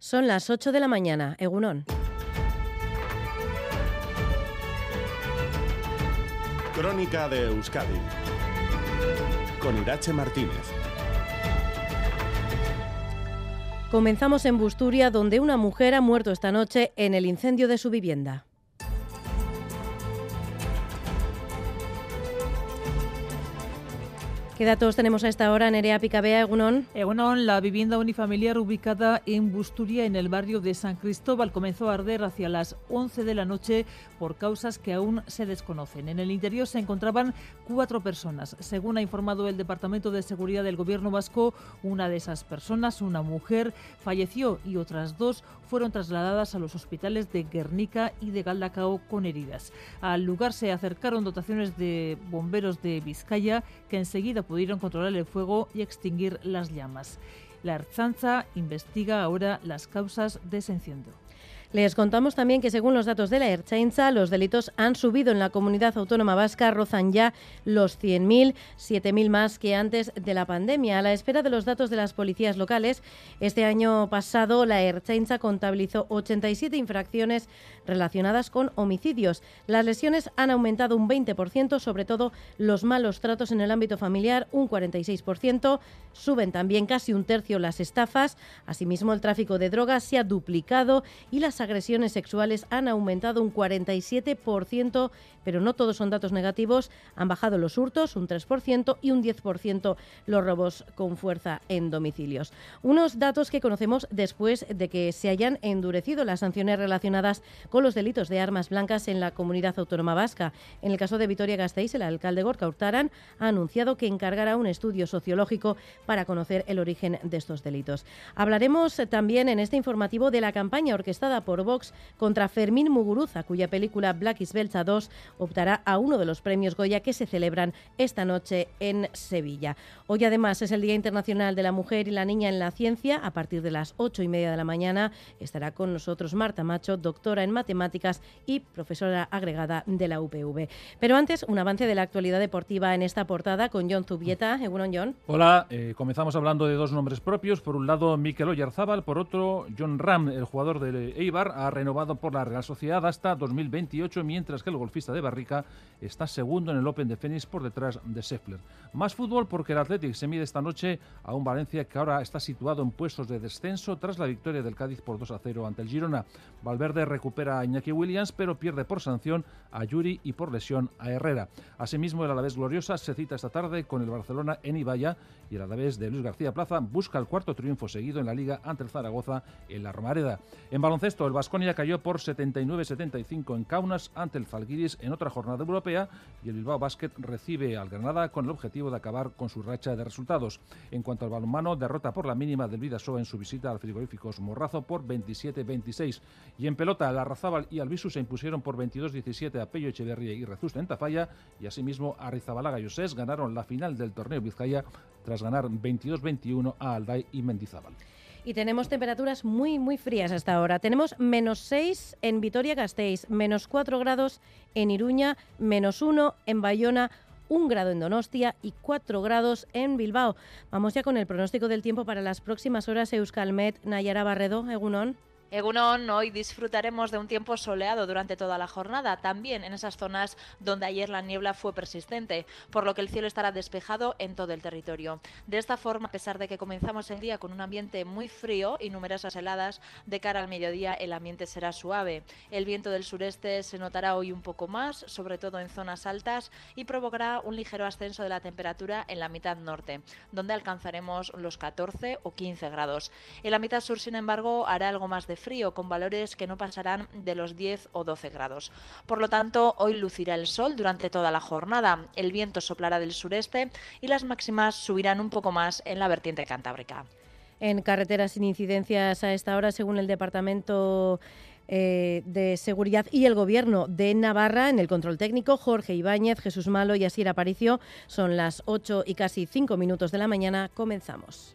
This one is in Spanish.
Son las 8 de la mañana, Egunón. Crónica de Euskadi con Irache Martínez. Comenzamos en Busturia, donde una mujer ha muerto esta noche en el incendio de su vivienda. ¿Qué datos tenemos a esta hora, Nerea Picabea, Egunon? Egunon, la vivienda unifamiliar ubicada en Busturia, en el barrio de San Cristóbal, comenzó a arder hacia las 11 de la noche por causas que aún se desconocen. En el interior se encontraban cuatro personas. Según ha informado el Departamento de Seguridad del Gobierno vasco, una de esas personas, una mujer, falleció y otras dos fueron trasladadas a los hospitales de Guernica y de Galdacao con heridas. Al lugar se acercaron dotaciones de bomberos de Vizcaya que enseguida pudieron controlar el fuego y extinguir las llamas. La Arzanza investiga ahora las causas de ese incendio. Les contamos también que según los datos de la Erchainza, los delitos han subido en la comunidad autónoma vasca, rozan ya los 100.000, 7.000 más que antes de la pandemia. A la espera de los datos de las policías locales, este año pasado la Erchainza contabilizó 87 infracciones relacionadas con homicidios. Las lesiones han aumentado un 20%, sobre todo los malos tratos en el ámbito familiar, un 46%. Suben también casi un tercio las estafas. Asimismo, el tráfico de drogas se ha duplicado y las agresiones sexuales han aumentado un 47%, pero no todos son datos negativos. Han bajado los hurtos un 3% y un 10% los robos con fuerza en domicilios. Unos datos que conocemos después de que se hayan endurecido las sanciones relacionadas con los delitos de armas blancas en la comunidad autónoma vasca. En el caso de Vitoria-Gasteiz, el alcalde Gorka Hurtaran ha anunciado que encargará un estudio sociológico para conocer el origen de estos delitos. Hablaremos también en este informativo de la campaña orquestada por Vox contra Fermín Muguruza, cuya película Black is Belcha 2 optará a uno de los premios Goya que se celebran esta noche en Sevilla. Hoy además es el Día Internacional de la Mujer y la Niña en la Ciencia. A partir de las ocho y media de la mañana estará con nosotros Marta Macho, doctora en matemáticas y profesora agregada de la UPV. Pero antes, un avance de la actualidad deportiva en esta portada con John Zubieta. Egunon, John. Hola, eh, comenzamos hablando de dos nombres propios. Por un lado, Mikel Oyarzábal, por otro, John Ram, el jugador de Eibar, ha renovado por la Real Sociedad hasta 2028, mientras que el golfista de Barrica está segundo en el Open de Phoenix por detrás de Scheffler. Más fútbol porque el Athletic se mide esta noche a un Valencia que ahora está situado en puestos de descenso tras la victoria del Cádiz por 2 a 0 ante el Girona. Valverde recupera a Iñaki Williams, pero pierde por sanción a Yuri y por lesión a Herrera. Asimismo, el Alavés Gloriosa se cita esta tarde con el Barcelona en Ibaya y el Alavés de Luis García Plaza busca el cuarto triunfo seguido en la Liga ante el Zaragoza en la Romareda. En baloncesto, el Vasconia cayó por 79-75 en Kaunas ante el Falguiris en otra jornada europea y el Bilbao Basket recibe al Granada con el objetivo de acabar con su racha de resultados. En cuanto al balonmano, derrota por la mínima del Vidasoa en su visita al frigoríficos Morrazo por 27-26. Y en pelota, la y Albisu se impusieron por 22-17 a Pello Echeverría y Rezusta en Tafalla y asimismo Arrizabalaga y Osés ganaron la final del torneo Vizcaya tras ganar 22-21 a Alday y Mendizábal y tenemos temperaturas muy, muy frías hasta ahora. Tenemos menos 6 en Vitoria-Gasteiz, menos 4 grados en Iruña, menos 1 en Bayona, un grado en Donostia y 4 grados en Bilbao. Vamos ya con el pronóstico del tiempo para las próximas horas. Euskalmet, Nayara Barredo, Egunon. Egunon, hoy disfrutaremos de un tiempo soleado durante toda la jornada, también en esas zonas donde ayer la niebla fue persistente, por lo que el cielo estará despejado en todo el territorio. De esta forma, a pesar de que comenzamos el día con un ambiente muy frío y numerosas heladas, de cara al mediodía el ambiente será suave. El viento del sureste se notará hoy un poco más, sobre todo en zonas altas, y provocará un ligero ascenso de la temperatura en la mitad norte, donde alcanzaremos los 14 o 15 grados. En la mitad sur, sin embargo, hará algo más de frío, con valores que no pasarán de los 10 o 12 grados. Por lo tanto, hoy lucirá el sol durante toda la jornada, el viento soplará del sureste y las máximas subirán un poco más en la vertiente cantábrica. En carreteras sin incidencias a esta hora, según el Departamento eh, de Seguridad y el Gobierno de Navarra en el control técnico, Jorge Ibáñez, Jesús Malo y Asier Aparicio. Son las 8 y casi 5 minutos de la mañana. Comenzamos.